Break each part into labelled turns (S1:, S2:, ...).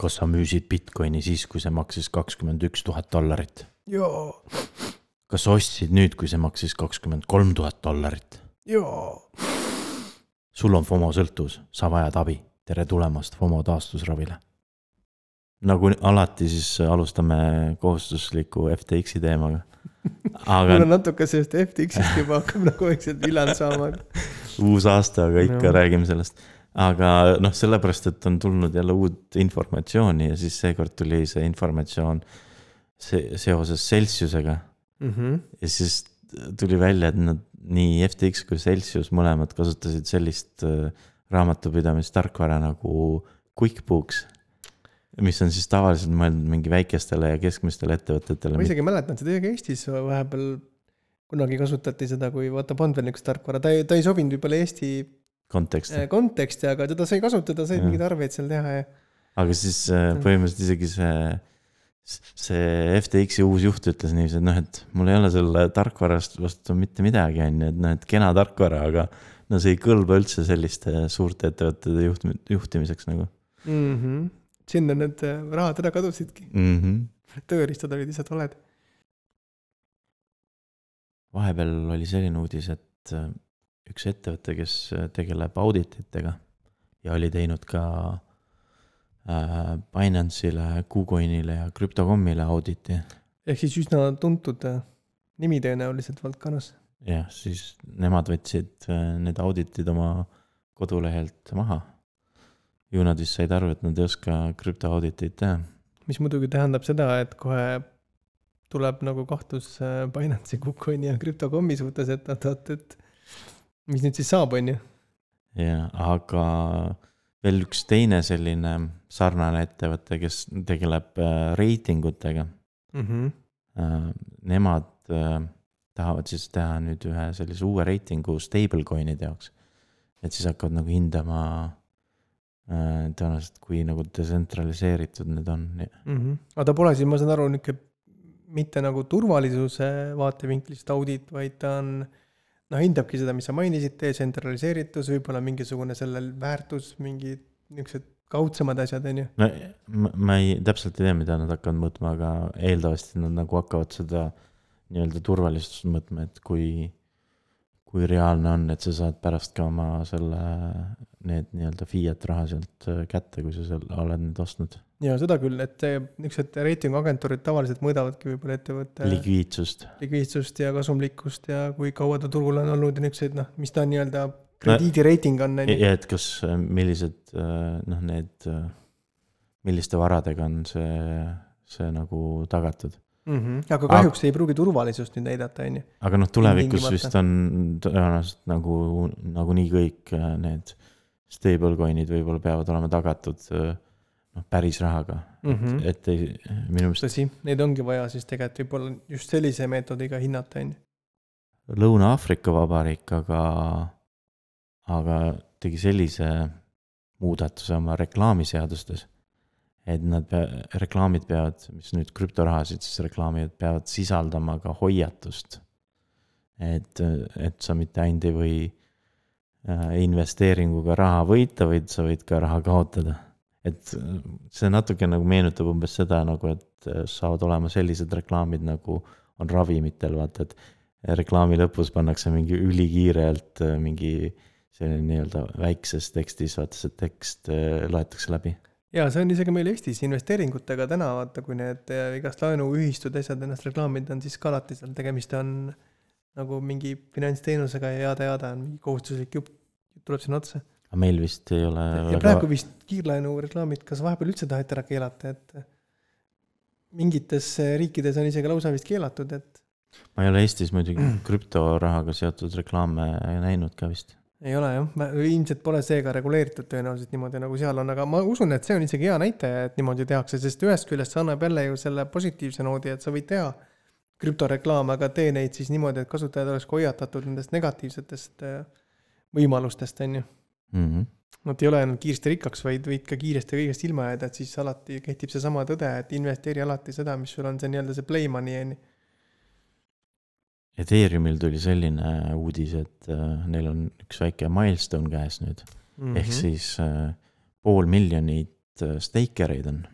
S1: kas sa müüsid Bitcoini siis, kui see maksis kakskümmend üks tuhat dollarit?
S2: jaa.
S1: kas sa ostsid nüüd, kui see maksis kakskümmend kolm tuhat dollarit?
S2: jaa.
S1: sul on FOMO sõltuvus, sa vajad abi, tere tulemast FOMO taastusravile. nagu alati, siis alustame kohustusliku FTX-i teemaga.
S2: aga. mul on natuke sellest FTX-ist juba hakkab nagu vaikselt viljand saama.
S1: uus aasta, aga ikka no. räägime sellest aga noh, sellepärast, et on tulnud jälle uut informatsiooni ja siis seekord tuli see informatsioon se seoses Celsiusega
S2: mm. -hmm.
S1: ja siis tuli välja, et nad nii FTX kui Celsius mõlemad kasutasid sellist äh, raamatupidamistarkvara nagu QuickBooks. mis on siis tavaliselt mõeldud mingi väikestele ja keskmistele ettevõtetele.
S2: ma isegi mäletan seda ka Eestis vahepeal kunagi kasutati seda, kui vaata veel niisugust tarkvara, ta ei, ta ei sobinud võib-olla Eesti
S1: konteksti.
S2: Äh, konteksti, aga teda sai kasutada, said mingeid arveid seal teha ja.
S1: aga siis äh, põhimõtteliselt isegi see, see FTX-i uus juht ütles niiviisi, et noh, et mul ei ole selle tarkvarast vastu mitte midagi, on ju, et noh, et kena tarkvara, aga no see ei kõlba üldse selliste suurte ettevõtete juht-, juhtimiseks nagu
S2: mm. -hmm. sinna need äh, rahad ära kadusidki
S1: mm. -hmm.
S2: tööriistad olid lihtsalt valed.
S1: vahepeal oli selline uudis, et üks ettevõte, kes äh, tegeleb audititega ja oli teinud ka äh, Binance'ile, KuCoinile ja Crypto.com'ile auditi.
S2: ehk siis üsna tuntud äh, nimi tõenäoliselt valdkonnas.
S1: jah, siis nemad võtsid need auditid oma kodulehelt maha. ju nad vist said aru, et nad ei oska krüptoauditeid teha.
S2: mis muidugi tähendab seda, et kohe tuleb nagu kahtlus Binance'i, KuCoini ja Crypto.com'i suhtes, et oot-oot, et mis nüüd siis saab, on ju?
S1: jah, aga veel üks teine selline sarnane ettevõte, kes tegeleb äh, reitingutega
S2: mm. -hmm.
S1: Nemad äh, tahavad siis teha nüüd ühe sellise uue reitingu stablecoin'ide jaoks. et siis hakkavad nagu hindama tõenäoliselt, kui nagu detsentraliseeritud need on
S2: mm. -hmm. aga ta pole siis, ma saan aru, nihuke mitte nagu turvalisuse vaatevinklist audit, vaid ta on äh, noh, hindabki seda, mis sa mainisid, detsentraliseeritus, võib-olla mingisugune sellel väärtus, mingid niisugused kaudsemad asjad, on ju.
S1: no ma, ma ei, täpselt ei tea, mida nad hakkavad mõõtma, aga eeldavasti nad nagu hakkavad seda nii-öelda turvalisust mõõtma, et kui, kui reaalne on, et sa saad pärast ka oma selle, need nii-öelda fiat raha sealt kätte, kui sa seal oled need ostnud
S2: ja seda küll, et niisugused reitinguagentuurid tavaliselt mõõdavadki võib-olla ettevõtte.
S1: likviidsust.
S2: likviidsust ja kasumlikkust ja kui kaua ta turul on olnud ja niisugused noh, mis ta nii-öelda krediidireiting on,
S1: ja et kas, millised noh, need, milliste varadega on see, see nagu tagatud
S2: mm. -hmm. aga kahjuks aga, ei pruugi turvalisust nüüd näidata, on ju.
S1: aga noh, tulevikus vist on tõenäoliselt nagu, nagunii kõik need stablecoin'id võib-olla peavad olema tagatud noh, päris rahaga
S2: mm, -hmm.
S1: et, et ei, minu meelest.
S2: tõsi, neid ongi vaja siis tegelikult võib-olla just sellise meetodiga hinnata, on ju.
S1: Lõuna-Aafrika Vabariik aga, aga tegi sellise muudatuse oma reklaamiseadustes, et nad reklaamid peavad, mis nüüd krüptorahasid siis reklaamivad, peavad sisaldama ka hoiatust. et, et sa mitte ainult ei või äh, investeeringuga raha võita, vaid sa võid ka raha kaotada et see natuke nagu meenutab umbes seda nagu, et saavad olema sellised reklaamid nagu on ravimitel, vaata, et reklaami lõpus pannakse mingi ülikiirelt mingi selline nii-öelda väikses tekstis, vaata see tekst äh, loetakse läbi.
S2: ja see on isegi meil Eestis investeeringutega täna, vaata, kui need äh, igast laenuühistud, asjad ennast reklaamid on, siis ka alati seal tegemist on nagu mingi finantsteenusega ja jada-jada on mingi kohustuslik jupp, tuleb sinna otsa
S1: meil vist ei ole.
S2: ja väga... praegu vist kiirlaenu reklaamid, kas vahepeal üldse taheti ära keelata, et mingites riikides on isegi lausa vist keelatud, et.
S1: ma ei ole Eestis muidugi krüptorahaga seotud reklaame näinud ka vist.
S2: ei ole jah, ilmselt pole see ka reguleeritud tõenäoliselt niimoodi, nagu seal on, aga ma usun, et see on isegi hea näitaja, et niimoodi tehakse, sest ühest küljest see annab jälle ju selle positiivse noodi, et sa võid teha krüptoreklaame, aga tee neid siis niimoodi, et kasutajad oleks hoiatatud nendest negatiivsetest äh, võimalustest, on ju
S1: mm. -hmm.
S2: Nad ei ole ainult kiiresti rikkaks, vaid võid ka kiiresti kõigest ilma jääda, et siis alati kehtib seesama tõde, et investeeri alati seda, mis sul on see nii-öelda see play money on ju.
S1: Ethereumil tuli selline uudis, et äh, neil on üks väike milstone käes nüüd mm. -hmm. ehk siis äh, pool miljonit äh, steikereid on.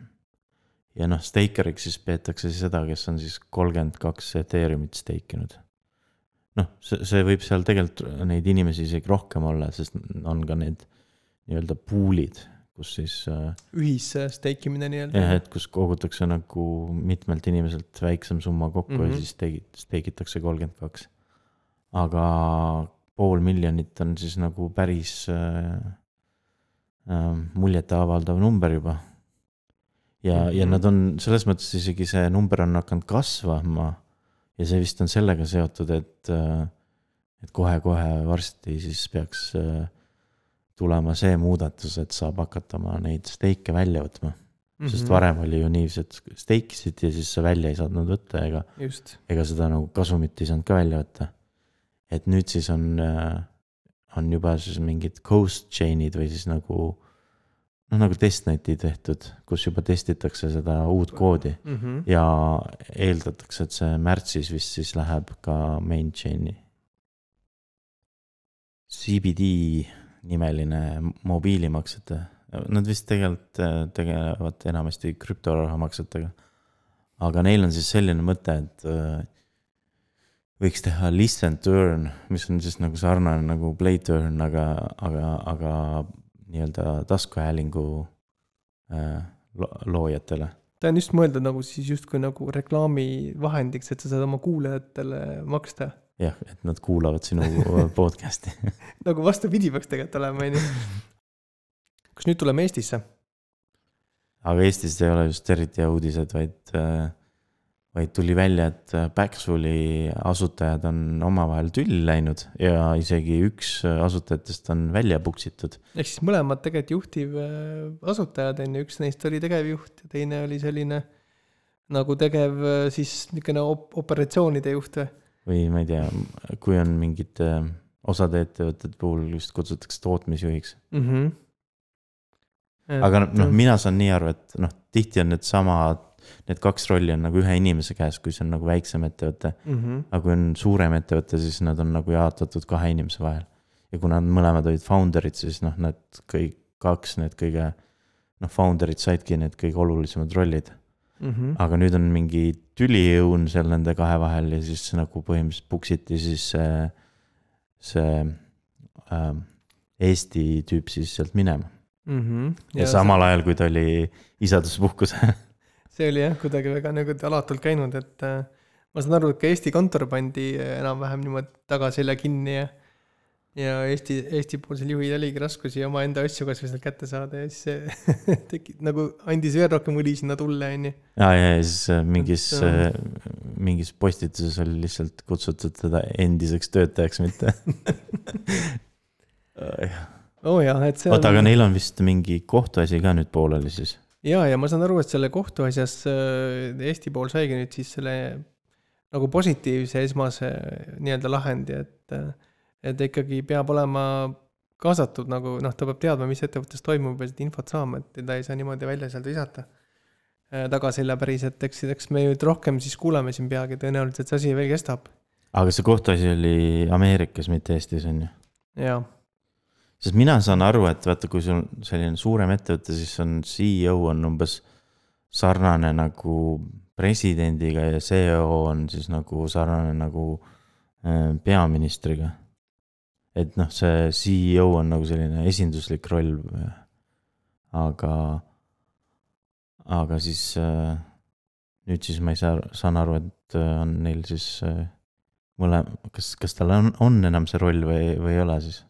S1: ja noh, steikeriks siis peetakse seda, kes on siis kolmkümmend kaks Ethereumit steikinud. Noh, see, see võib seal tegelikult neid inimesi isegi rohkem olla, sest on ka need nii-öelda pool'id, kus siis äh,
S2: ühissteikimine nii-öelda.
S1: jah, et kus kogutakse nagu mitmelt inimeselt väiksem summa kokku mm -hmm. ja
S2: Mhm.
S1: siis steigit-, steigitakse kolmkümmend kaks. aga pool miljonit on siis nagu päris äh, äh, muljetavaldav number juba. ja mm, -hmm. ja
S2: Mhm.
S1: nad on selles mõttes isegi see number on hakanud kasvama ja see vist on sellega seotud, et, äh, et kohe-kohe varsti siis peaks äh, tulema see muudatus, et saab hakata oma neid steike välja võtma
S2: Mhm.
S1: sest varem oli ju niiviisi, et steikisid ja siis sa välja ei saanud võtta ega, ega seda nagu kasumit ei saanud ka välja võtta. et nüüd siis on, on juba siis mingid ghost chain'id või siis nagu noh, nagu testneti tehtud, kus juba testitakse seda uut koodi
S2: Mhm.
S1: ja eeldatakse, et see märtsis vist siis läheb ka main chain'i. CBD nimeline mobiilimaksete, nad vist tegelikult äh, tegelevad enamasti krüptorahamaksetega. aga neil on siis selline mõte, et äh, võiks teha listen to earn, mis on siis nagu sarnane nagu play to earn, aga, aga, aga nii-öelda taskuhäälingu äh, lo- loojatele
S2: ta on just mõeldud nagu siis justkui nagu reklaamivahendiks, et sa saad oma kuulajatele maksta.
S1: jah, et nad kuulavad sinu podcast'i
S2: nagu vastupidi peaks tegelikult olema, onju. kas nüüd tuleme Eestisse?
S1: aga Eestis ei ole just eriti uudised, vaid, vaid tuli välja, et Backsooli asutajad on omavahel tülli läinud ja isegi üks asutajatest on välja puksitud.
S2: ehk siis mõlemad tegelikult juhtivasutajad on ju, üks neist oli tegevjuht ja teine oli selline nagu tegev äh, siis niisugune op-, operatsioonide juht või?
S1: või ma ei tea, kui on mingid äh, osade ettevõtete puhul just kutsutakse tootmisjuhiks.
S2: mm. -hmm.
S1: aga noh, mina saan nii aru, et noh, tihti on need samad, need kaks rolli on nagu ühe inimese käes, kui see on nagu väiksem ettevõte.
S2: mm. -hmm.
S1: aga kui on suurem ettevõte, siis nad on nagu jaotatud kahe inimese vahel. ja kuna nad mõlemad olid founder'id, siis noh, need kõik kaks, need kõige, noh, founder'id saidki need kõige olulisemad rollid.
S2: Mm -hmm.
S1: aga nüüd on mingi tüliõun seal nende kahe vahel ja siis nagu põhimõtteliselt puksiti siis see, see äh, Eesti tüüp siis sealt minema.
S2: mm. -hmm.
S1: ja samal ajal, kui ta oli isaduspuhkusel.
S2: See oli jah, kuidagi väga nagu alatult käinud, et äh, ma saan aru, et ka Eesti kontor pandi äh, enam-vähem niimoodi tagaselja kinni ja ja Eesti, Eesti-poolsel juhil oligi raskusi omaenda asju kasvõi sealt kätte saada ja siis see tegi nagu andis veel rohkem õli sinna tulle, onju.
S1: ja, ja, ja siis äh, mingis mingis postituses oli lihtsalt kutsutud teda endiseks töötajaks, mitte.
S2: oo oh, jaa, et see
S1: oota, aga neil on vist mingi kohtuasi ka nüüd pooleli siis?
S2: ja, ja ma saan aru, et selle kohtuasjas äh, Eesti pool saigi nüüd siis selle nagu positiivse esmase nii-öelda lahendi, et, et ikkagi peab olema kaasatud nagu noh, ta peab teadma, mis ettevõttes toimub ja seda infot saama, et teda ei saa niimoodi välja sealt visata. tagaselja päris, et eks, eks me nüüd rohkem siis kuuleme siin peagi, tõenäoliselt see asi veel kestab.
S1: aga see kohtuasi oli Ameerikas, mitte Eestis on ju?
S2: jaa,
S1: sest mina saan aru, et vaata, kui sul selline suurem ettevõte, siis on CEO on umbes sarnane nagu presidendiga ja CEO on siis nagu sarnane nagu äh, peaministriga. et noh, see CEO on nagu selline esinduslik roll. aga, aga siis äh, nüüd siis ma ei saa, saan aru, et äh, on neil siis mõlema, kas, kas tal on, on enam see roll või, või ei ole siis?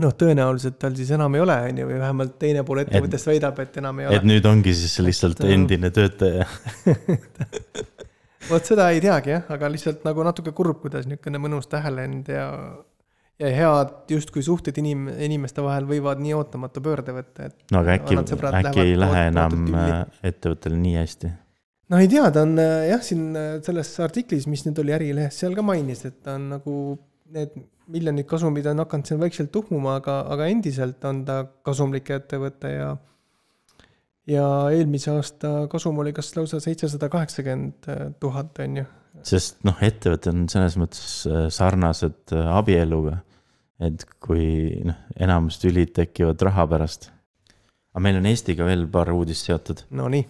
S2: noh, tõenäoliselt tal siis enam ei ole, on ju, või vähemalt teine pool ettevõttest väidab, et enam ei
S1: et
S2: ole.
S1: nüüd ongi siis lihtsalt
S2: Et, äh,
S1: endine töötaja.
S2: vot seda ei teagi jah, aga lihtsalt nagu natuke kurb, kuidas niisugune mõnus tähelend ja ja head justkui suhted inim-, inimeste vahel võivad nii ootamatu pöörde võtta, et
S1: no aga äkki äkki ei lähe enam äh, ettevõttel nii hästi.
S2: noh, ei tea, ta on äh, jah, siin selles artiklis, mis nüüd oli Ärilehes, seal ka mainis, et ta on nagu need miljonid kasumid on hakanud seal vaikselt tuhmuma, aga, aga endiselt on ta kasumlik ettevõte ja ja eelmise aasta kasum oli kas lausa seitsesada kaheksakümmend tuhat, on ju.
S1: sest noh, ettevõtted on selles mõttes äh, sarnased äh, abieluga. et kui noh, enamus tülid tekivad raha pärast. aga meil on Eestiga veel paar uudist seotud
S2: Nonii,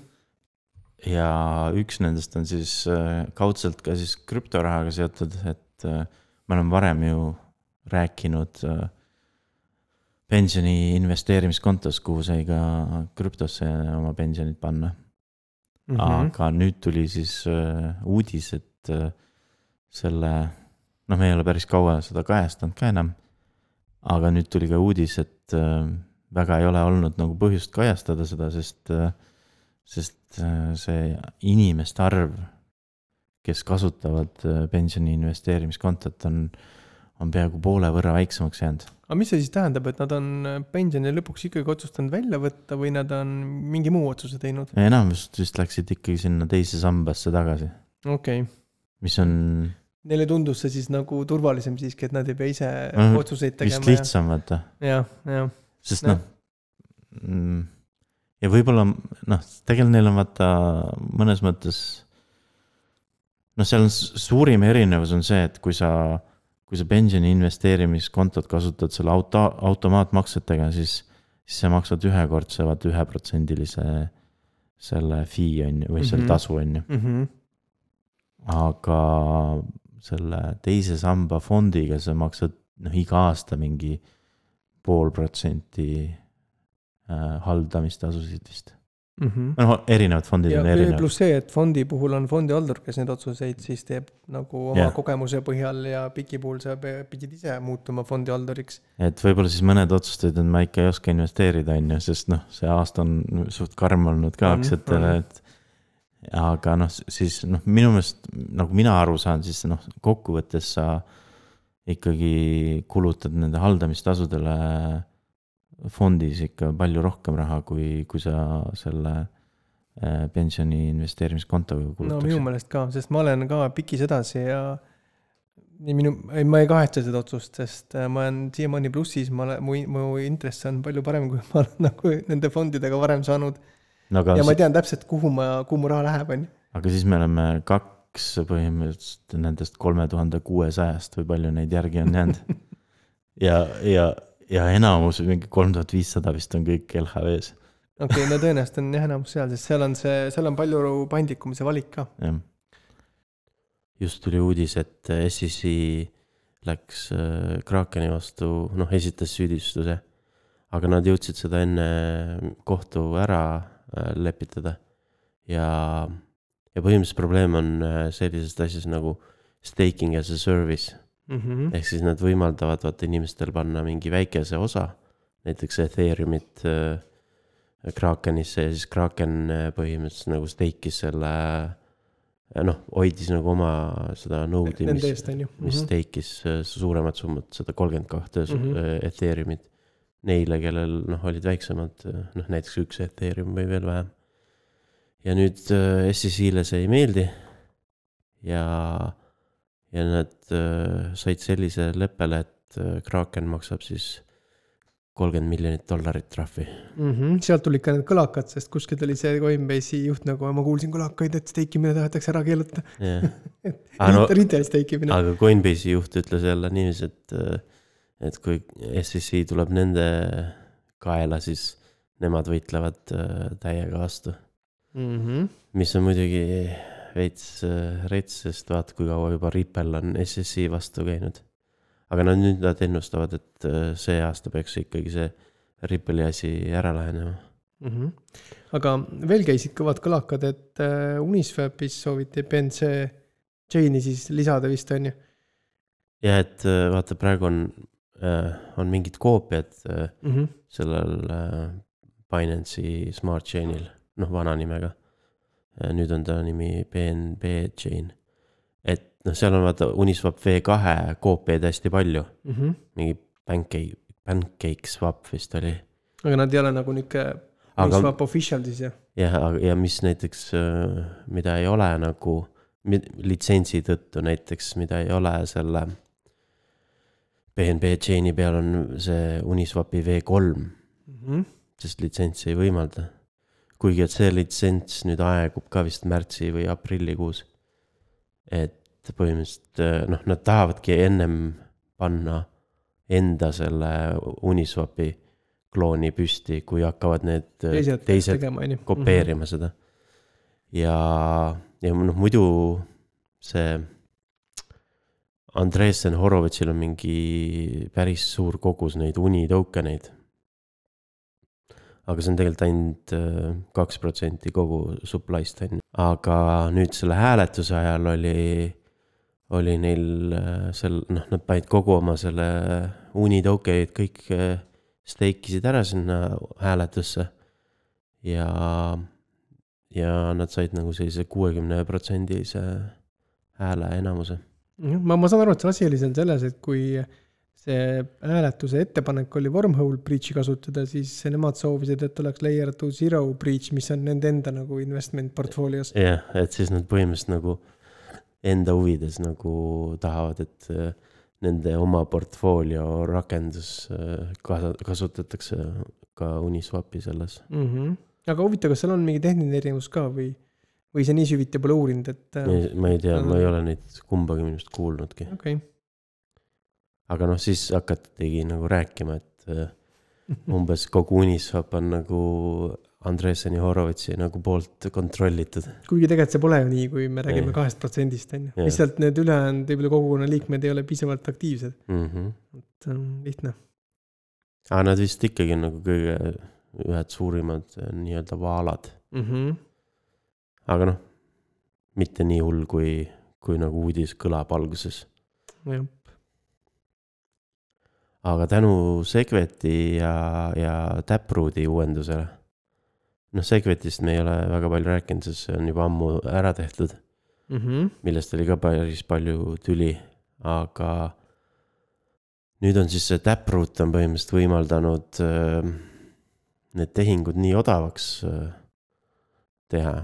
S1: ja üks nendest on siis äh, kaudselt ka siis krüptorahaga seotud, et me oleme varem ju rääkinud äh, pensioni investeerimiskontos, kuhu sai ka krüptosse oma pensionid panna.
S2: Mhm.
S1: aga nüüd tuli siis äh, uudis, et äh, selle, noh, me ei ole päris kaua seda kajastanud ka enam. aga nüüd tuli ka uudis, et väga ei ole olnud nagu põhjust kajastada seda, sest sest see inimeste arv, kes kasutavad pensioni investeerimiskontot, on, on peaaegu poole võrra väiksemaks jäänud.
S2: aga mis see siis tähendab, et nad on pensioni lõpuks ikkagi otsustanud välja võtta või nad on mingi muu otsuse teinud?
S1: enamus vist läksid ikkagi sinna teise sambasse tagasi,
S2: okei okay.,
S1: mis on
S2: neile tundus see siis nagu turvalisem siiski, et nad ei pea ise
S1: Mhm.
S2: otsuseid
S1: vist
S2: tegema.
S1: lihtsam, vaata.
S2: jah, jah,
S1: sest noh, ja võib-olla noh, tegelikult neil on vaata mõnes mõttes. noh, seal on suurim erinevus on see, et kui sa, kui sa pensioni investeerimiskontot kasutad selle auto, automaatmaksetega, siis, siis sa maksad ühekordse vaata üheprotsendilise selle fee on ju, või selle
S2: Mhm.
S1: tasu on ju,
S2: Mhm.
S1: aga selle teise samba fondiga sa maksad noh, iga aasta mingi pool protsenti äh, haldamistasusid vist. noh, erinevad fondid
S2: ja
S1: on erinevad.
S2: pluss see, et fondi puhul on fondihaldur, kes neid otsuseid siis teeb nagu oma
S1: Jah.
S2: kogemuse põhjal ja Piki puhul sa pidid ise muutuma fondihalduriks.
S1: et võib-olla siis mõned otsustasid, et ma ikka ei oska investeerida, on ju, sest noh, see aasta on suht karm olnud ka aktsiatele,
S2: on.
S1: et. aga noh, siis noh, minu meelest nagu mina aru saan, siis noh, kokkuvõttes sa ikkagi kulutad nende haldamistasudele fondis ikka palju rohkem raha, kui, kui sa selle äh, pensioni investeerimiskontoga
S2: no
S1: kulutaks
S2: minu meelest ka, sest ma olen ka Pikis edasi ja nii minu, ei ma ei kahetse seda otsust, sest äh, ma olen siiamaani plussis, ma olen, mu, mu intress on palju parem, kui ma olen nagu nende fondidega varem saanud.
S1: no,
S2: ja ma tean täpselt, kuhu ma, kuhu mu raha läheb, on ju.
S1: aga siis me oleme kaks põhimõtteliselt nendest kolme tuhande kuuesajast või palju neid järgi on jäänud. ja, ja, ja enamus, mingi kolm tuhat viissada vist on kõik LHV-s,
S2: okei okay,, no tõenäoliselt on jah enamus seal, sest seal on see, seal on palju paindlikum see valik ka.
S1: jah. just tuli uudis, et SEC läks äh, Krakeni vastu, noh, esitas süüdistuse. aga nad jõudsid seda enne kohtu ära äh, lepitada. ja, ja põhimõtteliselt probleem on äh, sellises asjas nagu staking as a service
S2: Mm -hmm.
S1: ehk siis nad võimaldavad vaata inimestel panna mingi väikese osa, näiteks Ethereumit äh, Krakenisse ja siis Kraken äh, põhimõtteliselt nagu stake'is selle äh, noh, hoidis nagu oma seda node'i, mis,
S2: eest on ju.
S1: mis stake'is äh, suuremat summat, seda kolmkümmend kahte
S2: Mhm.
S1: äh, Ethereumit. Neile, kellel noh, olid väiksemad, noh näiteks üks Ethereum või veel vähem. ja nüüd SEC-le see ei meeldi. ja, ja nad äh, said sellise leppele, et äh, Kraken maksab siis kolmkümmend miljonit dollarit trahvi.
S2: mm. -hmm. sealt tulid ka need kõlakad, sest kuskilt oli see Coinbase'i juht nagu, ma kuulsin kõlakaid, et stake imine tahetakse ära keelata.
S1: jah, Aga no-
S2: Retail stake imine.
S1: aga Coinbase'i juht ütles jälle niiviisi, et, et kui SEC tuleb nende kaela, siis nemad võitlevad äh, täiega vastu.
S2: Mm -hmm.
S1: mis on muidugi veits rets, sest vaata, kui kaua juba Ripple on SSI vastu käinud. aga no nüüd nad ennustavad, et äh, see aasta peaks ikkagi see Ripple'i asi ära lahenema.
S2: Mm -hmm. aga veel käisid kõvad kõlakad, et äh, Uniswapis sooviti BNC chain'i siis lisada vist on ju
S1: ja et äh, vaata, praegu on, on mingid koopiad
S2: mm. -hmm.
S1: sellel Binance'i Smart Chain'il, noh, vana nimega. Nüüd on ta nimi BNB Chain. et noh, seal on vaata Uniswap V2 koopiaid hästi palju,
S2: Mm -hmm.
S1: mingi Pancake, Pancake Swap vist oli.
S2: aga nad ei ole nagu niuke
S1: aga
S2: Uniswap official siis jah
S1: jah, ja mis näiteks, mida ei ole nagu litsentsi tõttu näiteks, mida ei ole selle BNB Chain'i peal on see Uniswapi V3
S2: mm. -hmm.
S1: sest litsents ei võimalda. kuigi, et see litsents nüüd aegub ka vist märtsi või aprillikuus. et põhimõtteliselt noh, nad tahavadki ennem panna enda selle Uniswapi
S3: klooni püsti, kui hakkavad need äh,
S2: teised,
S3: teised
S2: tegema, on ju.
S3: kopeerima seda. ja, ja noh, muidu see Andresen Horovitšil on mingi päris suur kogus neid uni tokeneid. Aga see on tegelikult ainult äh, kaks protsenti kogu supply'st on ju, aga nüüd selle hääletuse ajal oli, oli neil äh, seal, noh, nad panid kogu oma selle uni tokenid kõik äh, stake isid ära sinna hääletusse. ja, ja nad said nagu sellise kuuekümne protsendilise hääle enamuse.
S2: ma, ma saan aru, et see asi oli seal selles, et kui see hääletuse ettepanek oli wormhole breach'i kasutada, siis nemad soovisid, et oleks layer to zero breach, mis on nende enda nagu investment portfoolios.
S3: jah, et siis nad põhimõtteliselt nagu enda huvides nagu tahavad, et äh, nende oma portfoolio rakendus äh, kasutatakse ka Uniswapi selles.
S2: mm. -hmm. aga huvitav, kas seal on mingi tehniline erinevus ka või, või sa nii süviti pole uurinud, et äh,
S3: ma ei tea, ma ei ole neid kumbagi minu arust kuulnudki,
S2: okei
S3: aga noh, siis hakatigi nagu rääkima, et äh, umbes kogu Uniswap on nagu Andreseni Horovitši nagu poolt kontrollitud.
S2: kuigi tegelikult see pole ju nii, kui me räägime kahest protsendist, on ju. Lihtsalt need ülejäänud võib-olla kogukonna liikmed ei ole piisavalt aktiivsed,
S3: Mm -hmm.
S2: see on lihtne.
S3: aga nad vist ikkagi on nagu kõige, ühed suurimad äh, nii-öelda vaalad,
S2: mm. -hmm.
S3: aga noh, mitte nii hull, kui, kui nagu uudis kõlab alguses.
S2: jah,
S3: aga tänu Segwiti ja, ja Taprooti uuendusele. noh, Segwitist me ei ole väga palju rääkinud, sest see on juba ammu ära tehtud,
S2: mm -hmm.
S3: millest oli ka päris palju tüli, aga nüüd on siis see Taproot on põhimõtteliselt võimaldanud äh, need tehingud nii odavaks äh, teha,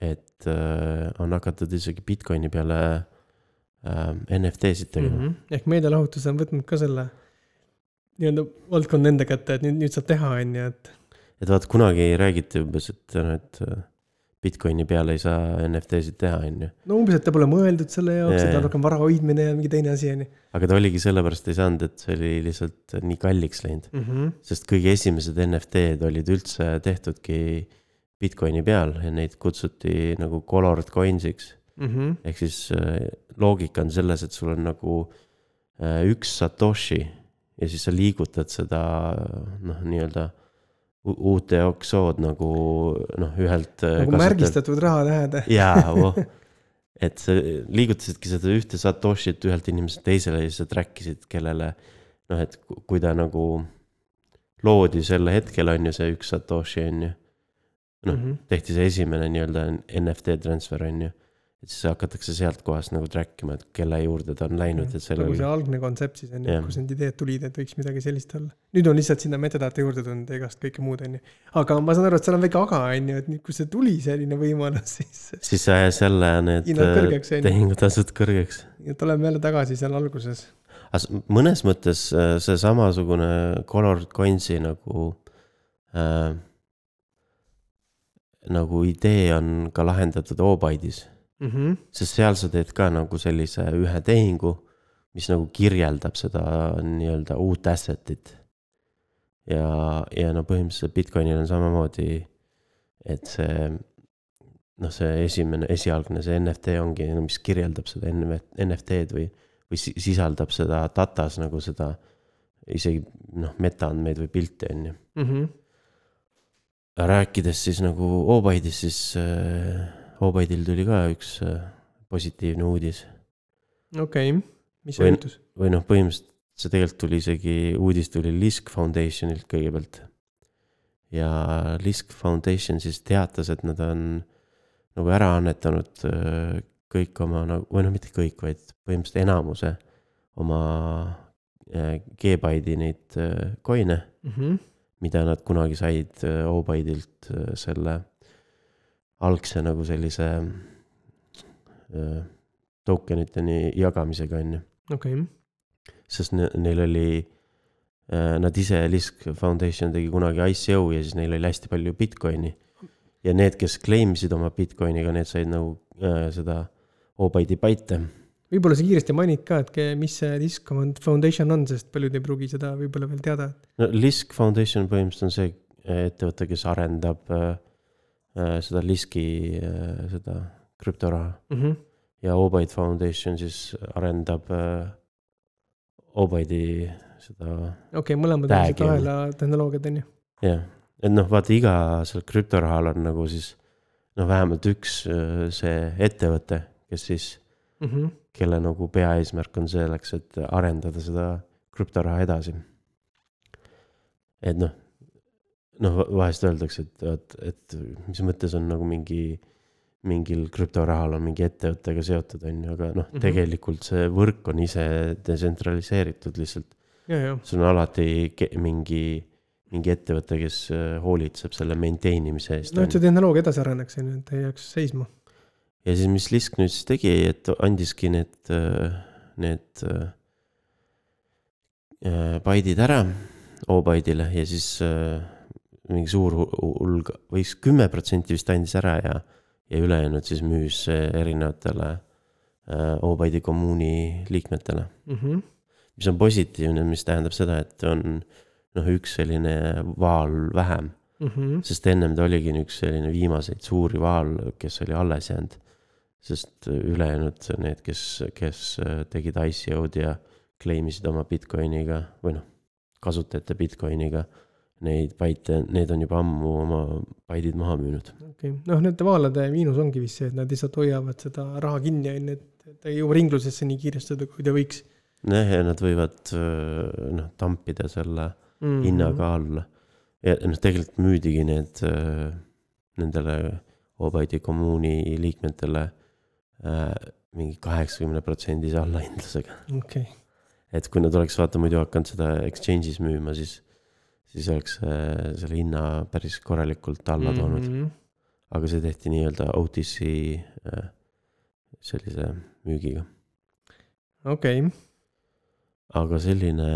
S3: et äh, on hakatud isegi Bitcoini peale äh, NFT-sid tegema mm.
S2: -hmm. ehk meedialahutus on võtnud ka selle nii-öelda valdkonna enda kätte, et nüüd, nüüd saab teha, on ju, et
S3: et vaat kunagi räägiti umbes, et noh, et äh, Bitcoini peale ei saa NFT-sid teha, on ju.
S2: no umbes, et ta pole mõeldud selle jaoks,
S3: Jaa,
S2: et ta on rohkem vara hoidmine ja mingi teine asi, on ju.
S3: aga ta oligi sellepärast ei saanud, et see oli lihtsalt nii kalliks läinud,
S2: Mhm.
S3: sest kõige esimesed NFT-d olid üldse tehtudki Bitcoini peal ja neid kutsuti nagu colored coins'iks.
S2: Mhm.
S3: ehk siis äh, loogika on selles, et sul on nagu äh, üks Satoshi ja siis sa liigutad seda noh, nii-öelda u- UTXO-d nagu noh, ühelt.
S2: nagu märgistatud rahatähed.
S3: jaa, voh. et sa liigutasidki seda ühte Satoshit ühelt inimeselt teisele ja siis sa track isid, kellele noh, et ku- kui ta nagu loodi sel hetkel on ju see üks Satoshi on ju. noh,
S2: Mhm.
S3: tehti see esimene nii-öelda NFT transfer on ju. Et siis hakatakse sealt kohast nagu track ima, et kelle juurde ta on läinud, et sellel
S2: nagu see algne kontsept siis on ju, kus need ideed tulid, et võiks midagi sellist olla. nüüd on lihtsalt sinna metadata juurde tulnud ja igast kõike muud, on ju. aga ma saan aru, et seal on väike aga, on ju, et nüüd, kui see tuli selline võimalus, siis
S3: siis ajas jälle need äh,
S2: kõrgeks,
S3: tehingutasud kõrgeks.
S2: et oleme jälle tagasi seal alguses.
S3: mõnes mõttes äh, see samasugune Colored Coins'i nagu äh,. nagu idee on ka lahendatud Obyte'is,
S2: Mhm.
S3: sest seal sa teed ka nagu sellise ühe tehingu, mis nagu kirjeldab seda nii-öelda uut asset'it. ja, ja no põhimõtteliselt Bitcoinil on samamoodi, et see noh, see esimene, esialgne, see NFT ongi, mis kirjeldab seda NFT-d või, või si- sisaldab seda datas nagu seda isegi noh, metaandmeid või pilte on ju.
S2: Mhm.
S3: rääkides siis nagu Obyte'ist, siis äh, Obyte'il tuli ka üks äh, positiivne uudis
S2: okei, mis
S3: Või-
S2: juhtus?
S3: või noh, põhimõtteliselt see tegelikult tuli isegi, uudis tuli Lisk Foundationilt kõigepealt. ja Lisk Foundation siis teatas, et nad on nagu ära annetanud äh, kõik oma nagu, või noh, mitte kõik, vaid põhimõtteliselt enamuse oma äh, G-Byte'i neid coin'e,
S2: Mhm.
S3: mida nad kunagi said Obyte'ilt selle algse nagu sellise äh, tokeniteni jagamisega, on ju
S2: okei,
S3: sest ne- neil oli, nad ise, Lisk Foundation tegi kunagi ICO ja siis neil oli hästi palju Bitcoini. ja need, kes claim isid oma Bitcoiniga, need said nagu äh, seda Obyte'i baite
S2: võib-olla sa kiiresti mainid ka, et mis see Disk Foundation on, sest paljud ei pruugi seda võib-olla veel teada.
S3: no Lisk Foundation põhimõtteliselt on see äh, ettevõte, kes arendab äh, äh, seda Liski äh,, seda krüptoraha ja Obaid Foundation siis arendab äh, Obaidi seda
S2: okei, mõlemad on lihtsalt ahela tehnoloogiad, on ju.
S3: jah, et noh, vaata iga seal krüptorahal on nagu siis noh, vähemalt üks äh, see ettevõte, kes siis,
S2: Mhm.
S3: kelle nagu peaeesmärk on selleks, et arendada seda krüptoraha edasi. et noh, noh vahest öeldakse, et vot, et mis mõttes on nagu mingi, mingil krüptorahal on mingi ettevõttega seotud, on ju, aga noh
S2: Mhm.,
S3: tegelikult see võrk on ise detsentraliseeritud lihtsalt. sul on alati mingi, mingi ettevõte, kes äh, hoolitseb selle maintain imise eest.
S2: no et see tehnoloogia edasi areneks, on ju, et ei jääks seisma.
S3: ja siis, mis Lisk nüüd siis tegi, et andiski need, need äh, baidid ära O-baidile ja siis äh, mingi suur hu- hulk, või siis kümme protsenti vist andis ära ja, ja ülejäänud siis müüs äh, erinevatele äh, O-baidi kommuuni liikmetele. mis on positiivne, mis tähendab seda, et on noh, üks selline vaal vähem,
S2: Mhm.
S3: sest ennem ta oligi üks selline viimaseid suuri vaal, kes oli alles jäänud. sest ülejäänud need, kes, kes tegid ICO-d ja claim isid oma Bitcoiniga või noh, kasutajate Bitcoiniga neid baite, need on juba ammu oma baidid maha müünud.
S2: okei, noh, nende vaalade miinus ongi vist see, et nad lihtsalt hoiavad seda raha kinni, on ju, et ta ei jõua ringlusesse nii kiiresti, kui ta võiks
S3: jah, ja nad võivad noh, tampida selle
S2: mm. -hmm.
S3: hinnaga alla. ja noh, tegelikult müüdigi need nendele Obaidi kommuuni liikmetele äh, mingi kaheksakümne protsendise allahindlusega.
S2: okei okay.,
S3: et kui nad oleks vaata muidu hakanud seda exchange'is müüma, siis, siis oleks äh, selle hinna päris korralikult alla toonud mm. -hmm. aga see tehti nii-öelda OTC äh, sellise müügiga.
S2: okei,
S3: aga selline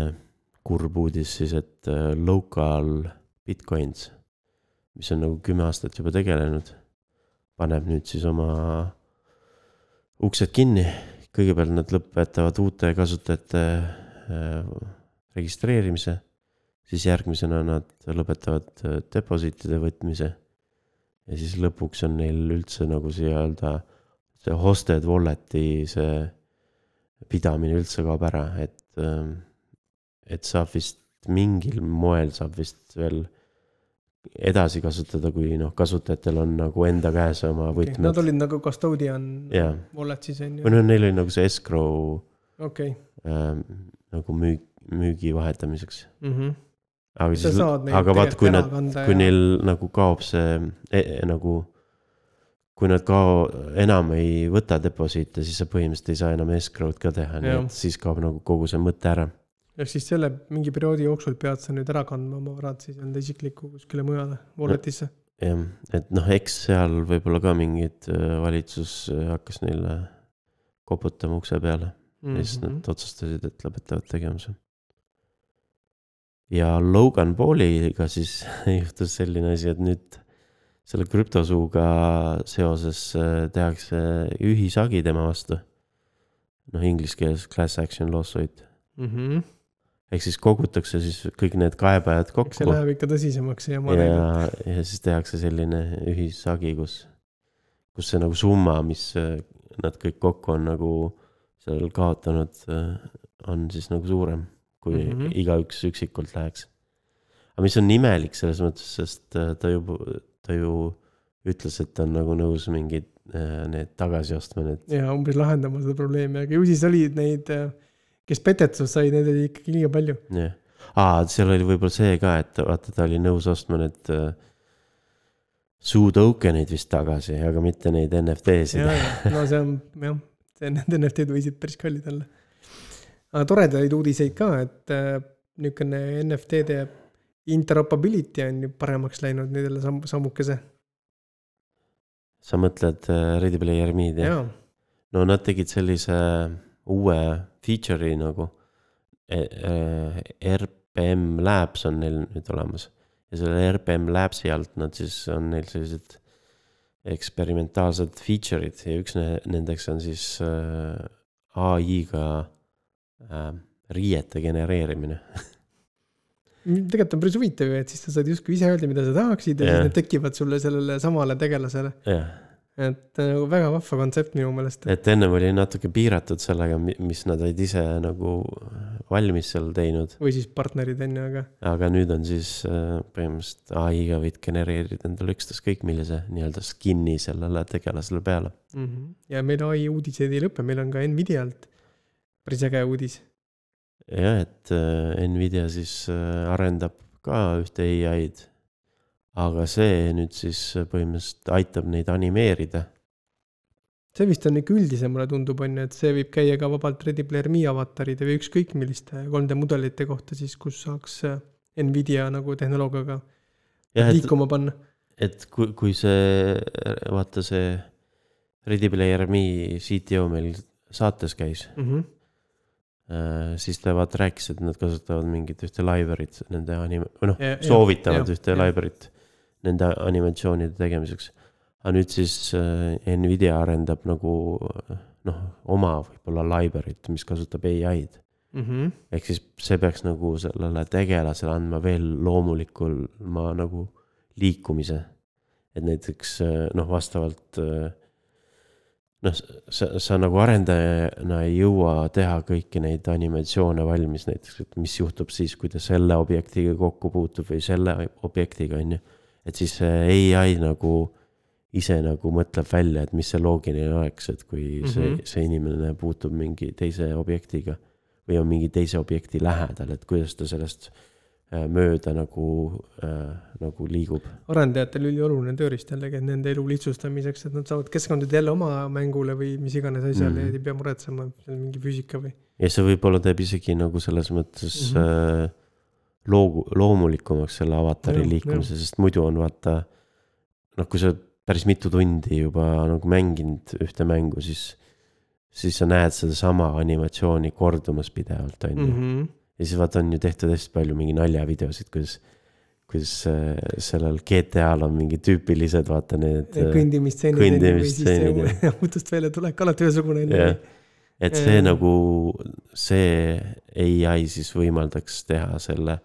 S3: kurb uudis siis, et äh, local Bitcoins, mis on nagu kümme aastat juba tegelenud, paneb nüüd siis oma uksed kinni. kõigepealt nad lõpetavad uute kasutajate registreerimise, siis järgmisena nad lõpetavad äh, depositide võtmise. ja siis lõpuks on neil üldse nagu nii-öelda see hosted wallet'i see pidamine üldse kaob ära, et, et saab vist mingil moel saab vist veel edasi kasutada, kui noh, kasutajatel on nagu enda käes oma
S2: okay.,
S3: võtmed
S2: nad olid nagu custodian
S3: Jaa.
S2: wallet siis on
S3: või
S2: ju,
S3: noh, neil oli nagu see escrow
S2: okei,
S3: ähm, nagu müük, müügi vahetamiseks. Aga
S2: sa
S3: siis, aga vaat, kui nad kui
S2: ja
S3: neil nagu kaob see e, e, nagu, kui nad ka enam ei võta deposiite, siis sa põhimõtteliselt ei saa enam escrow'd ka teha, nii et siis kaob nagu kogu see mõte ära.
S2: ehk siis selle mingi perioodi jooksul pead sa nüüd ära kandma oma varad siis enda isiklikku kuskile mujale wallet'isse.
S3: jah, et noh, eks seal võib-olla ka mingid äh, valitsus äh, hakkas neile koputama ukse peale ja
S2: Mhm.
S3: siis nad otsustasid, et lõpetavad tegevuse. Ja Logan Pauliga siis juhtus selline asi, et nüüd selle krüptosuuga seoses äh, tehakse ühishagi tema vastu. noh, inglise keeles class action lawsuit
S2: Mhm.
S3: ehk siis kogutakse siis kõik need kaebajad
S2: eks see
S3: kokku
S2: läheb ikka tõsisemaks ja ma
S3: ja siis tehakse selline ühishagi, kus, kus see nagu summa, mis äh, nad kõik kokku on nagu seal kaotanud, on siis nagu suurem, kui mm. -hmm. igaüks üksikult läheks. aga mis on imelik selles mõttes, sest äh, ta ju, ta ju ütles, et ta on nagu nõus mingid äh, need tagasi ostma, need
S2: ja umbes lahendama seda probleemi, aga ju siis olid neid, kes petetud said, neid oli ikkagi liiga palju.
S3: jah, aa, seal oli võib-olla see ka, et vaata, ta oli nõus ostma need äh, Suu token'id vist tagasi, aga mitte neid NFT-sid
S2: no see on jah, see need NFT-d võisid päris kallid olla. Aga toredaid uudiseid ka, et äh, niisugune NFT-de interoperability on ju paremaks läinud nendele samm, sammukese.
S3: sa mõtled äh, Ready Player Me'd jah? no nad tegid sellise uue feature'i nagu e, e, RPM Labs on neil nüüd olemas ja selle RPM Labsi alt nad siis on neil sellised eksperimentaalsed feature'id ja üks ne- nendeks on siis äh, ai-ga äh, riiete genereerimine.
S2: tegelikult on päris huvitav ju, et siis sa saad justkui ise öelda, mida sa tahaksid ja
S3: Jah.
S2: siis need tekivad sulle sellele samale tegelasele.
S3: jah,
S2: et nagu väga vahva kontsept minu meelest.
S3: et ennem oli natuke piiratud sellega, mis nad olid ise nagu valmis seal teinud,
S2: või siis partnerid on ju, aga
S3: aga nüüd on siis äh, põhimõtteliselt ai-ga võid genereerida endale ükstaskõik millise nii-öelda skin'i sellele tegelasele peale.
S2: mm. -hmm. ja meil ai uudised ei lõpe, meil on ka Nvidialt päris äge uudis.
S3: jah, et äh, Nvidia siis äh, arendab ka ühte ai-d. aga see nüüd siis põhimõtteliselt aitab neid animeerida.
S2: see vist on ikka üldisem, mulle tundub, on ju, et see võib käia ka vabalt Ready Player Me avataride või ükskõik milliste 3D mudelite kohta siis, kus saaks äh, Nvidia nagu tehnoloogiaga liikuma panna
S3: et kui, kui see, vaata see Ready Player Me CTO meil saates käis,
S2: mm. -hmm.
S3: Siis ta vaata rääkis, et nad kasutavad mingit ühte library't nende anim-, või noh, soovitavad
S2: ja-
S3: ühte library't nende animatsioonide tegemiseks. aga nüüd siis äh, Nvidia arendab nagu noh, oma võib-olla library't, mis kasutab ai-d.
S2: Mm -hmm.
S3: ehk siis see peaks nagu sellele tegelasele andma veel loomulikuma nagu liikumise. et näiteks äh, noh, vastavalt äh, noh, sa, sa nagu arendajana ei jõua teha kõiki neid animatsioone valmis näiteks, et mis juhtub siis, kui ta selle objektiga kokku puutub või selle objektiga, on ju. et siis see ai nagu ise nagu mõtleb välja, et mis see loogiline oleks, et kui mm -hmm. see
S2: Mhm.,
S3: see inimene puutub mingi teise objektiga või on mingi teise objekti lähedal, et kuidas ta sellest mööda nagu äh,, nagu liigub.
S2: arendajatel ülioluline tööriist jällegi, et nende elu lihtsustamiseks, et nad saavad keskenduda jälle oma mängule või mis iganes asjale mm
S3: Mhm.
S2: -hmm. ja ei pea muretsema mingi füüsika või.
S3: ja see võib-olla teeb isegi nagu selles mõttes mm
S2: Mhm.
S3: -hmm. äh, loogu, loomulikumaks selle avatari
S2: Jah,
S3: liikumise, sest muidu on vaata. noh, kui sa päris mitu tundi juba nagu mänginud ühte mängu, siis, siis sa näed sedasama animatsiooni kordumas pidevalt, on ju. Ja siis vaata, on ju tehtud hästi palju mingi naljavideosid, kuidas, kuidas äh, sellel GTA-l on mingi tüüpilised, vaata need.
S2: või siis
S3: kõndimistseenid,
S2: see autost välja tulek alati ühesugune on
S3: jah
S2: ju.,
S3: et see
S2: Jaa.
S3: nagu, see ai siis võimaldaks teha selle,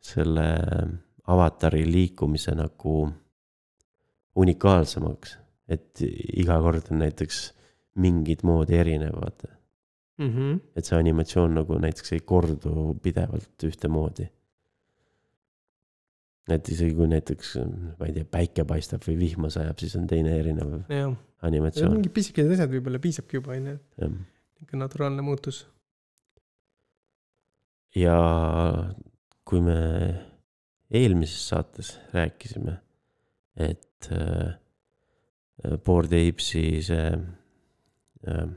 S3: selle avatari liikumise nagu unikaalsemaks. et iga kord on näiteks mingit moodi erinev, vaata.
S2: Mm -hmm.
S3: et see animatsioon nagu näiteks ei kordu pidevalt ühtemoodi. et isegi kui näiteks, ma ei tea, päike paistab või vihma sajab, siis on teine erinev
S2: jah,
S3: animatsioon,
S2: mingid pisikesed asjad võib-olla piisabki juba on ju, niisugune naturaalne muutus.
S3: ja kui me eelmises saates rääkisime, et äh, Board Apes'i see äh,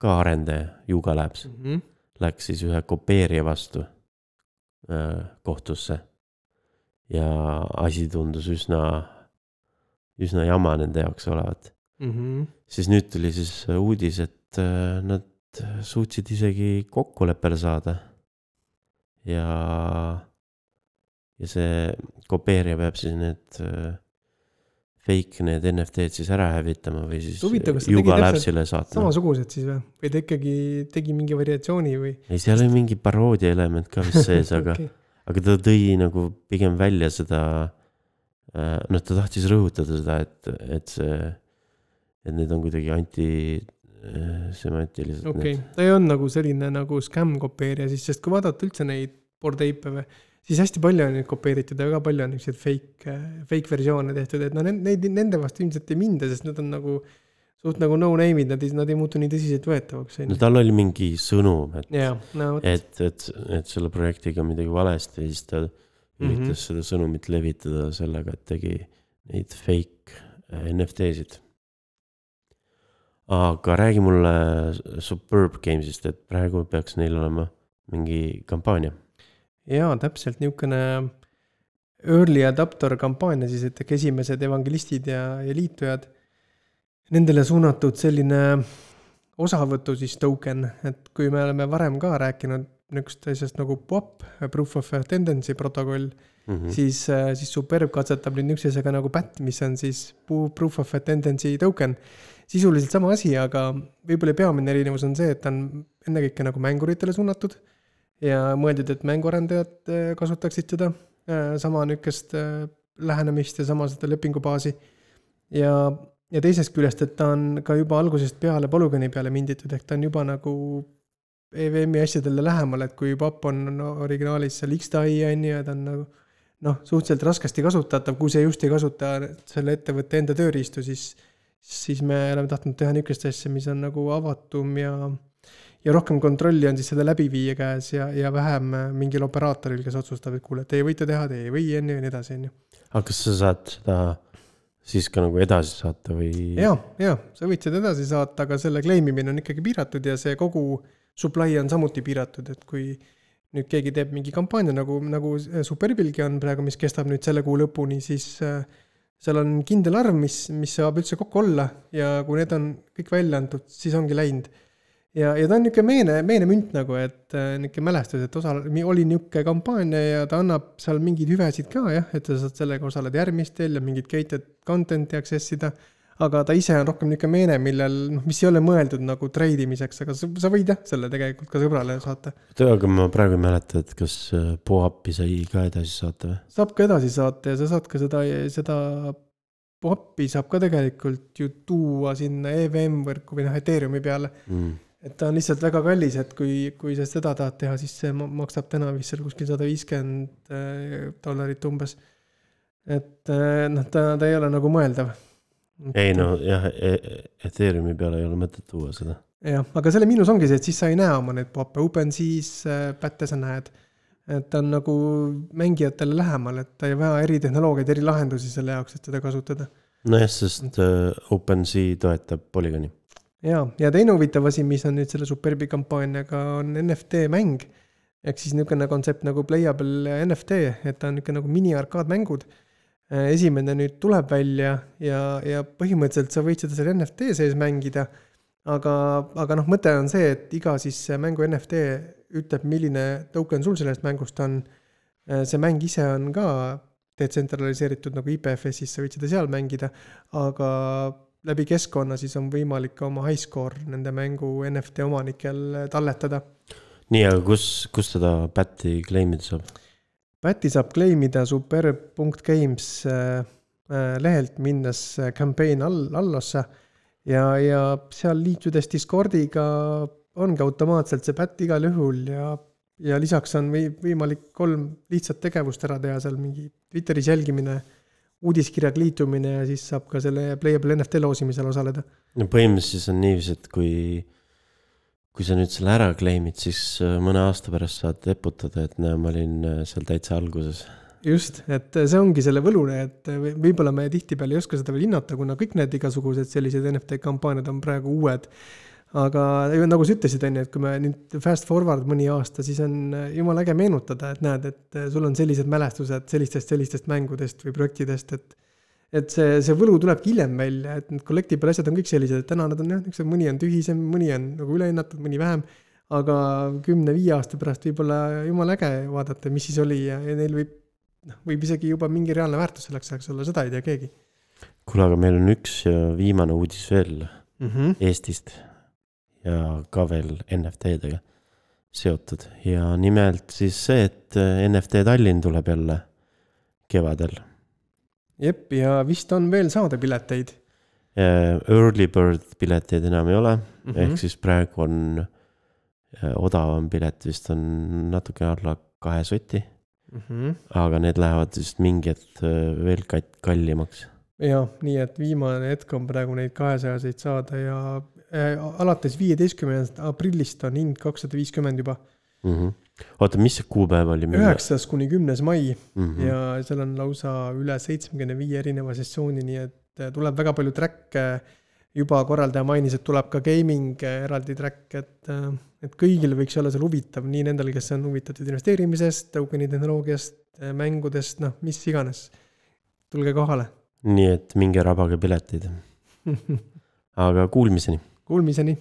S3: ka arendaja Yuga Labs
S2: Mm -hmm.
S3: läks siis ühe kopeerija vastu äh, kohtusse. ja asi tundus üsna, üsna jama nende jaoks olevat.
S2: Mm -hmm.
S3: siis nüüd tuli siis uudis, et äh, nad suutsid isegi kokkuleppele saada. ja, ja see kopeerija peab siis need äh, fake need NFT-d siis ära hävitama või siis
S2: Huvitav, täpselt
S3: Labsile saatma.
S2: samasugused siis või, või ta ikkagi tegi mingi variatsiooni või?
S3: ei, seal oli mingi paroodia element ka vist sees, aga
S2: okay.
S3: aga ta tõi nagu pigem välja seda, noh, ta tahtis rõhutada seda, et, et see, et need on kuidagi antisematilised
S2: okei okay., ta ei olnud nagu selline nagu skämm kopeerija siis, sest kui vaadata üldse neid board ape'e või, siis hästi palju on neid kopeeritud ja väga palju on niisuguseid fake, fake versioone tehtud, et no neid, nende vastu ilmselt ei minda, sest nad on nagu suht nagu no name'id, nad ei, nad ei muutu nii tõsiseltvõetavaks,
S3: no tal oli mingi sõnum, et,
S2: jaa, no vot,
S3: et, et, et selle projektiga on midagi valesti ja siis ta üritas mm. -hmm. seda sõnumit levitada sellega, et tegi neid fake äh, NFT-sid. aga räägi mulle Superb Games'ist, et praegu peaks neil olema mingi kampaania.
S2: jaa, täpselt niisugune early adapter kampaania siis, et ehk esimesed evangelistid ja, ja liitujad. Nendele suunatud selline osavõtu siis token, et kui me oleme varem ka rääkinud niisugusest asjast nagu POP, proof of tendency protokoll,
S3: mm. -hmm.
S2: siis, siis Superb katsetab nüüd niisuguse asjaga nagu BAT, mis on siis proof of attendancy token. sisuliselt sama asi, aga võib-olla peamine erinevus on see, et ta on ennekõike nagu mänguritele suunatud ja mõeldud, et mänguarendajad äh, kasutaksid seda äh, sama niisugust äh, lähenemist ja sama seda lepingubaasi. ja, ja teisest küljest, et ta on ka juba algusest peale polügooni peale minditud, ehk ta on juba nagu EVM-i asjadele lähemal, et kui PAP on no, originaalis seal X-Tai on ju ja ta on nagu noh, suhteliselt raskesti kasutatav, kui see just ei kasuta selle ettevõtte enda tööriistu, siis siis me oleme tahtnud teha niisugust asja, mis on nagu avatum ja ja rohkem kontrolli on siis selle läbiviija käes ja, ja vähem mingil operaatoril, kes otsustab, et kuule, teie võite teha, teie ei või, on ju, ja nii edasi, on ju.
S3: aga kas sa saad seda siis ka nagu edasi saata või?
S2: ja, ja sa võid seda edasi saata, aga selle claim imine on ikkagi piiratud ja see kogu supply on samuti piiratud, et kui nüüd keegi teeb mingi kampaania nagu, nagu Superbilgi on praegu, mis kestab nüüd selle kuu lõpuni, siis äh, seal on kindel arv, mis, mis saab üldse kokku olla ja kui need on kõik välja antud, siis ongi läinud. ja, ja ta on niisugune meene, meene münt nagu, et äh, niisugune mälestus, et osa, oli niisugune kampaania ja ta annab seal mingeid hüvesid ka jah, et sa saad sellega osaleda järgmistel ja mingit gated content'i access ida. aga ta ise on rohkem niisugune meene, millel, noh, mis ei ole mõeldud nagu trade imiseks, aga sa, sa võid jah, selle tegelikult ka sõbrale saata.
S3: aga ma praegu ei mäleta, et kas äh, POAP-i sai ka edasi saata või?
S2: saab ka edasi saata ja sa saad ka seda, seda POP-i saab ka tegelikult ju tuua sinna EVM võrku või noh, Ethereumi peale
S3: Mm.
S2: Et ta on lihtsalt väga kallis, et kui, kui sa seda tahad teha, siis see ma- maksab täna vist seal kuskil sada viiskümmend äh, dollarit umbes. et äh, noh, ta, ta ei ole nagu mõeldav.
S3: ei no jah, Ethereumi peale ei ole mõtet tuua seda.
S2: jah, aga selle miinus ongi see, et siis sa ei näe oma neid pop'e, OpenSea's äh, pätte sa näed. et ta on nagu mängijatele lähemal, et ta ei vaja eritehnoloogiaid, erilahendusi selle jaoks, et seda kasutada
S3: nojah, sest OpenSea toetab Polygoni.
S2: ja, ja teine huvitav asi, mis on nüüd selle Superbi kampaaniaga, on NFT mäng. ehk siis niisugune kontsept nagu playable NFT, et ta on niisugune nagu mini-arkaadmängud. esimene nüüd tuleb välja ja, ja põhimõtteliselt sa võid seda seal NFT sees mängida. aga, aga noh, mõte on see, et iga siis mängu NFT ütleb, milline token sul sellest mängust on. see mäng ise on ka detsentraliseeritud nagu IPFS-is, sa võid seda seal mängida, aga läbi keskkonna siis on võimalik ka oma high score nende mängu NFT omanikel talletada.
S3: nii, aga kus, kus seda Pätti claim ida saab?
S2: Päti saab claim ida super.games äh, äh, lehelt, minnes campaign all, allosse ja, ja seal liitudes Discordiga ongi automaatselt see pätt igal juhul ja, ja lisaks on või võimalik kolm lihtsat tegevust ära teha seal mingi Twitteris jälgimine, uudiskirjaga liitumine ja siis saab ka selle playable NFT loosimisel osaleda.
S3: no põhimõtteliselt on niiviisi, et kui, kui sa nüüd selle ära claim'id, siis äh, mõne aasta pärast saad eputada, et näe, ma olin äh, seal täitsa alguses.
S2: just, et see ongi selle võlune, et või- võib-olla me tihtipeale ei oska seda veel hinnata, kuna kõik need igasugused sellised NFT kampaaniad on praegu uued. Aga nagu sa ütlesid, on ju, et kui me nüüd fast forward mõni aasta, siis on jumala äge meenutada, et näed, et sul on sellised mälestused sellistest, sellistest mängudest või projektidest, et et see, see võlu tulebki hiljem välja, et need collectible asjad on kõik sellised, et täna nad on jah, niisugused, mõni on tühisem, mõni on nagu ülehinnatud, mõni vähem. aga kümne-viie aasta pärast võib-olla jumala äge vaadata, mis siis oli ja, ja neil võib, noh, võib isegi juba mingi reaalne väärtus selleks ajaks olla, seda ei tea keegi
S3: kuule, aga meil on üks ja viimane uudis veel
S2: mm. -hmm.
S3: Eestist ja ka veel NFT-dega seotud ja nimelt siis see, et äh, NFT Tallinn tuleb jälle kevadel.
S2: jep, ja vist on veel saada pileteid
S3: Early bird pileteid enam ei ole mm,
S2: mm.
S3: -hmm. ehk siis praegu on äh, odavam pilet vist on natuke alla kahe soti,
S2: mm. -hmm.
S3: aga need lähevad vist mingi hetk veel kallimaks.
S2: jah, nii et viimane hetk on praegu neid kahesajaseid saada ja alates viieteistkümnendast aprillist on hind kakssada viiskümmend juba.
S3: Mm -hmm. oota, mis see kuupäev oli?
S2: üheksas kuni kümnes mai
S3: mm. -hmm.
S2: ja seal on lausa üle seitsmekümne viie erineva sessiooni, nii et äh, tuleb väga palju track'e. juba korraldaja mainis, et tuleb ka gaming äh, eraldi track, et, et kõigil võiks olla seal huvitav, nii nendel, kes on huvitatud investeerimisest, token'i tehnoloogiast, mängudest, noh, mis iganes. tulge kohale.
S3: nii et minge rabage piletid, aga kuulmiseni.
S2: Kuulmiseni